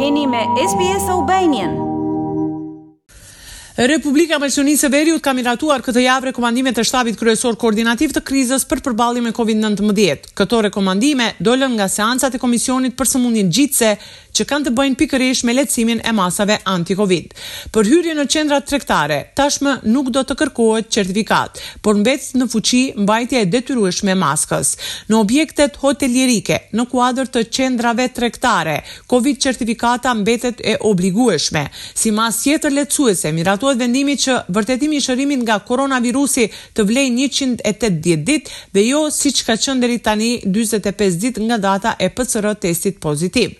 Jeni me SBS Albanian. Republika e Maqedonisë së Veriut ka miratuar këtë javë rekomandimet e shtabit kryesor koordinativ të krizës për përballjen me Covid-19. Këto rekomandime dolën nga seancat e Komisionit për Sëmundje Ngjitëse që kanë të bëjnë pikërisht me lehtësimin e masave anti-Covid. Për hyrje në qendrat tregtare, tashmë nuk do të kërkohet certifikatë, por mbetet në fuqi mbajtja e detyrueshme e maskës. Në objektet hotelierike, në kuadër të qendrave tregtare, Covid certifikata mbetet e obligueshme. Si masë tjetër lehtësuese, miratohet vendimi që vërtetimi i shërimit nga koronavirusi të vlejë njëqind e tetëdhjetë ditë dhe jo siç ka qenë deri tani dyzet e pesë ditë nga data e PCR testit pozitiv.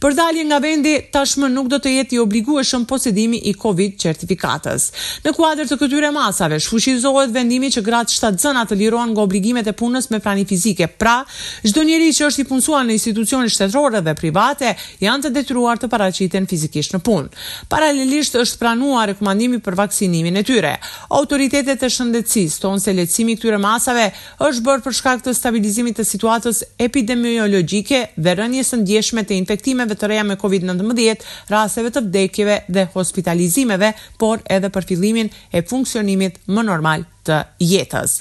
Për dalje nga vendi, tashmë nuk do të jetë i obligueshëm posedimi i Covid certifikatës. Në kuadër të këtyre masave, shfuqizohet vendimi që gratë shtatzëna të lirohen nga obligimet e punës me prani fizike, pra, çdo njeri që është i punësuar në institucione shtetërore dhe private janë të detyruar të paraqiten fizikisht në punë. Paralelisht është pranuar rekomandimi për vaksinimin e tyre. Autoritetet e shëndetësisë thonë se lehtësimi i këtyre masave është bërë për shkak të stabilizimit të situatës epidemiologjike dhe rënies së ndjeshme të infektimeve të reja me Covid nëntëmbëdhjetë, rasteve të vdekjeve dhe hospitalizimeve, por edhe për fillimin e funksionimit më normal të jetës.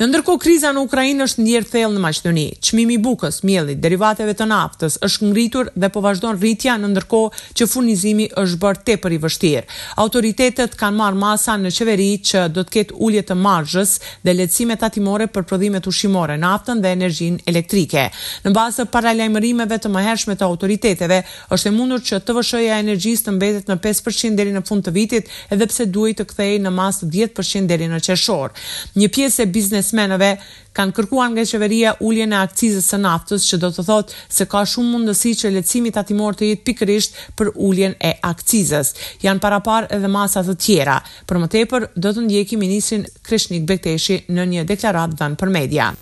Në ndërkohë kriza në Ukrainë është ndier thellë në Maqedoni. Çmimi i bukës, miellit, derivateve të naftës është ngritur dhe po vazhdon rritja në ndërkohë që furnizimi është bërë tepër i vështirë. Autoritetet kanë marrë masa në qeveri që do të ketë ulje të marzhës dhe lehtësime tatimore për prodhimet ushqimore, naftën dhe energjinë elektrike. Në bazë të paralajmërimeve të mëhershme të autoriteteve, është e mundur që TVSH-ja e energjisë të mbetet në pesë për qind deri në fund të vitit, edhe pse duhej të kthehej në masë dhjetë për qind deri në qershor. Një pjesë e biznesmenëve, kanë kërkuar nga qeveria uljen e akcizës së naftës që do të thotë se ka shumë mundësi që lehtësimi tatimor të jetë pikërisht për uljen e akcizës. Janë paraparë edhe masa të tjera. Për më tepër, do të ndjekim ministrin Kreshnik Bekteshi në një deklaratë dhënë për media.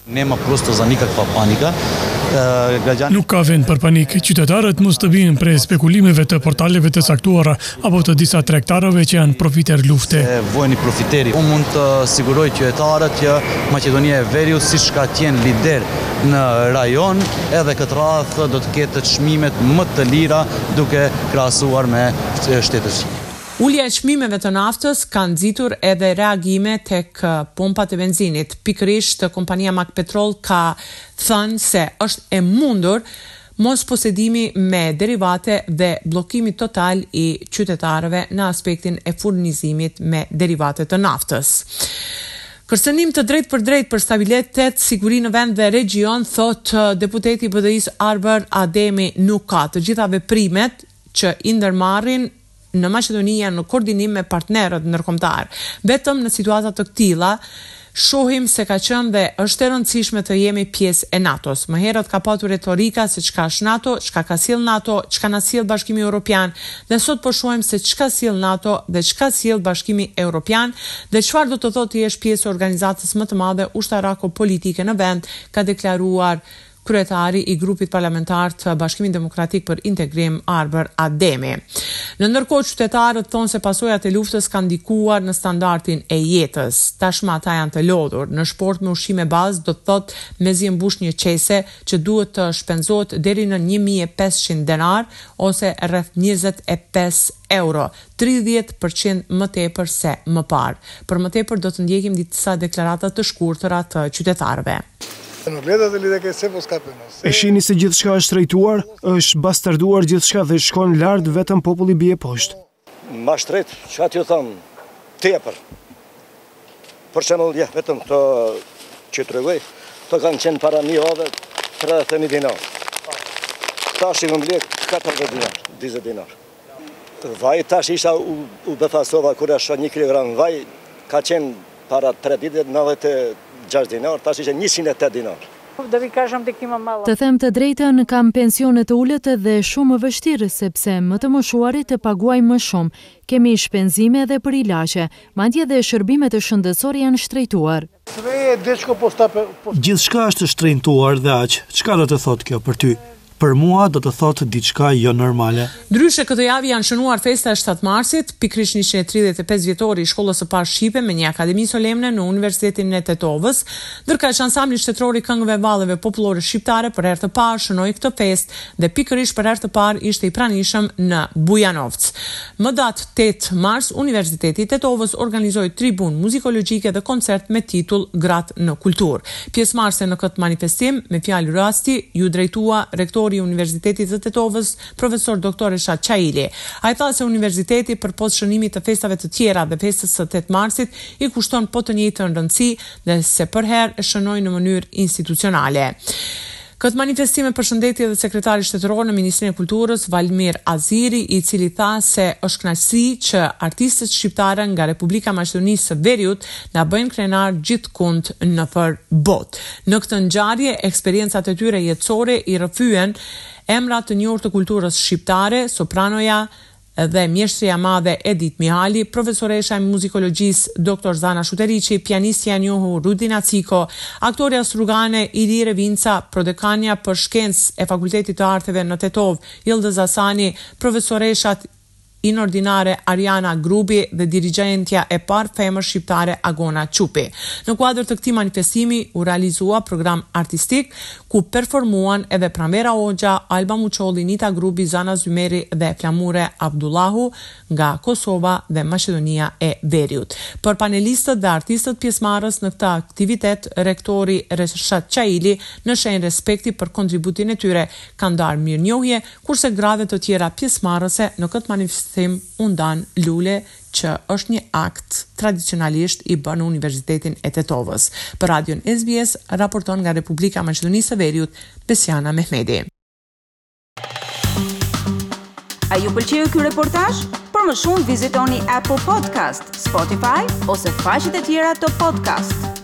Nuk ka vend për panik. Qytetarët mos të bien prej spekulimeve të portaleve të caktuara apo të disa tregtarëve që janë profiterë lufte. Voeni profiteri. Unë mund të siguroj qytetarët që Maqedonia e Veriut siç ka qenë lider në rajon, edhe këtë radhë do të ketë çmimet më të lira duke krahasuar me shtetet fqinjë. Ulja e çmimeve të naftës ka nxitur edhe reagime tek pompat e benzinit. Pikërisht kompania Makpetrol ka thënë se është e mundur mosposedimi me derivate dhe bllokimi total i qytetarëve në aspektin e furnizimit me derivate të naftës. Kërcënim të drejtpërdrejtë për stabilitet, siguri në vend dhe regjion, thotë deputeti i BDI-së Arbër Ademi nuk ka. Të gjitha veprimet që i ndërmarrin, në Maqedoni janë në koordinim me partnerët ndërkombëtarë. Vetëm në situata të këtilla shohim se ka qenë dhe është e rëndësishme të jemi pjesë e NATO-s. Më herët ka patur retorika se çka është NATO, çka ka sjellë NATO, çka na sjell Bashkimi Europian dhe sot po shohim se çka sjell NATO dhe çka sjell Bashkimi Europian dhe çfarë do të thotë të jesh pjesë e organizatës më të madhe ushtarako-politike në vend, ka deklaruar kryetari i grupit parlamentar të Bashkimit Demokratik për Integrim, Arbër Ademi. Në ndërkohë, qytetarët thonë se pasojat e luftës kanë ndikuar në standardin e jetës. Tashmë ata janë të lodhur. Një shportë me ushqime bazë do të thotë mezi e mbush një qese që duhet të shpenzohet deri në një mijë e pesëqind denar ose rreth njëzet e pesë euro, tridhjetë për qind më tepër se më parë. Për më tepër do të ndjekim disa deklarata të shkurtëra të qytetarëve. E shihni se gjithçka është shtrejtuar, është bastarduar gjithçka dhe shkon lart vetëm populli bie poshtë. Ma shtrejtë, çka t'ju them tepër. Për shembull ja vetëm këto që tregoj, këto kanë qenë para një jave 30 dinarë. Tash i kam blerë 40 dinarë, 40 dinarë. Vaj tash isha u befasova kur e shoh një kilogram vaj ka qenë para tre ditëve nëntëdhjetë e gjashtë dinarë tash ishte njëqind e tetë dinarë. Të them të drejtën kam pension të ulët dhe shumë më vështirë sepse më të moshuarit paguajmë më shumë, kemi shpenzime edhe për ilaçe, madje dhe shërbimet shëndetësore janë shtrejtuar. Gjithçka është e shtrenjtuar dhe aq, çka do të thotë kjo për ty? Për mua do të thotë diçka jo normale. Ndryshe, këtë javë janë shënuar festa e shtatë marsit, pikërisht njëqind e tridhjetë e pesë vjetori i shkollës së parë shqipe me një akademi solemne në Universitetin e Tetovës, ndërkaq Ansambli Shtetëror i Këngëve e Valleve Popullore Shqiptare për herë të parë shënoi këtë festë dhe pikërisht për herë të parë ishte i pranishëm në Bujanovc. Më datë tetë mars, Universiteti i Tetovës organizoi tribunë muzikologjike dhe koncert me titull Gratë në Kulturë. Pjesëmarrësve në këtë manifestim, me fjalë rasti, iu drejtua rektori i Universitetit të Tetovës, profesor doktor Reshat Qahili. Ai tha se universiteti, përpos shënimit të festave të tjera dhe festës së tetë marsit, i kushton po të njëjtën rëndësi dhe se përherë e shënoi në mënyrë institucionale. Këtë manifestim e përshëndeti edhe sekretari shtetëror në Ministrinë e Kulturës, Valmir Aziri, i cili tha se është kënaqësi që artistët shqiptarë nga Republika e Maqedonisë së Veriut na bëjnë krenarë gjithkund nëpër botë. Në këtë ngjarje, eksperiencat e tyre jetësore i rrëfyen emra të njohur të kulturës shqiptare, sopranoja, dhe mjeshtërja e madhe Edit Mihali, profesoresha e muzikologjisë Doctor Zana Shuteriqi, pianistja e njohur Rudina Ciko, aktorja strugane Ilire Vinca, prodekanja për shkencë e Fakultetit të Arteve në Tetovë, Jëlldëz Asani, profesoresha inordinare Ariana Grubi dhe dirigjentja e parë femër shqiptare Agona Çupi. Në kuadër të këtij manifestimi u realizua program artistik, ku performuan edhe Pranvera Hoxha, Alba Muçolli, Nita Grubi, Zana Zymeri dhe Flamure Abdullahu nga Kosova dhe Maqedonia e Veriut. Për panelistët dhe artistët pjesëmarrës në këtë aktivitet, rektori Reshat Qahili në shenjë respekti për kontributin e tyre, ka ndarë mirënjohje, kurse grave të tjera pjesëmarrëse në këtë manifestim u ndanë lule që është një akt tradicionalisht i bërë në Universitetin e Tetovës. Për Radion SBS raporton nga Republika e Maqedonisë së Veriut, Besiana Mehmeti. A ju pëlqeu ky reportazh? Për më shumë vizitoni Apple Podcast, Spotify ose faqet e tjera të podcast.